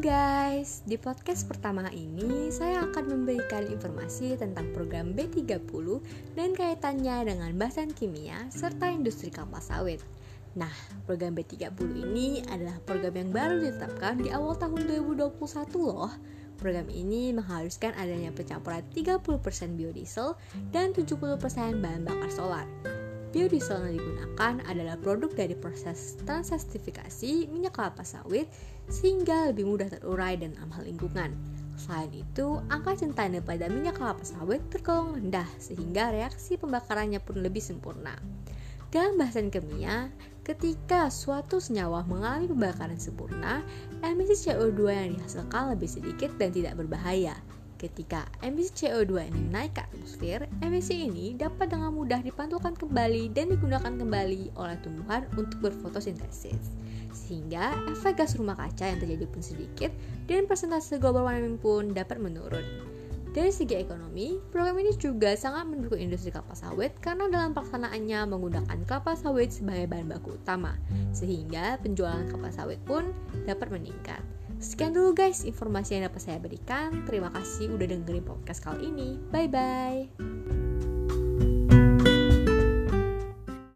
guys, di podcast pertama ini saya akan memberikan informasi tentang program B30 dan kaitannya dengan bahasan kimia serta industri kapal sawit. Nah, program B30 ini adalah program yang baru ditetapkan di awal tahun 2021 loh. Program ini mengharuskan adanya pencampuran 30% biodiesel dan 70% bahan bakar solar. Biodiesel yang digunakan adalah produk dari proses transestifikasi minyak kelapa sawit sehingga lebih mudah terurai dan ramah lingkungan. Selain itu, angka centane pada minyak kelapa sawit tergolong rendah sehingga reaksi pembakarannya pun lebih sempurna. Dalam bahasan kimia, ketika suatu senyawa mengalami pembakaran sempurna, emisi CO2 yang dihasilkan lebih sedikit dan tidak berbahaya. Ketika emisi CO2 ini naik ke atmosfer, emisi ini dapat dengan mudah dipantulkan kembali dan digunakan kembali oleh tumbuhan untuk berfotosintesis. Sehingga efek gas rumah kaca yang terjadi pun sedikit dan persentase global warming pun dapat menurun. Dari segi ekonomi, program ini juga sangat mendukung industri kelapa sawit karena dalam pelaksanaannya menggunakan kelapa sawit sebagai bahan baku utama, sehingga penjualan kelapa sawit pun dapat meningkat. Sekian dulu guys informasi yang dapat saya berikan. Terima kasih udah dengerin podcast kali ini. Bye bye.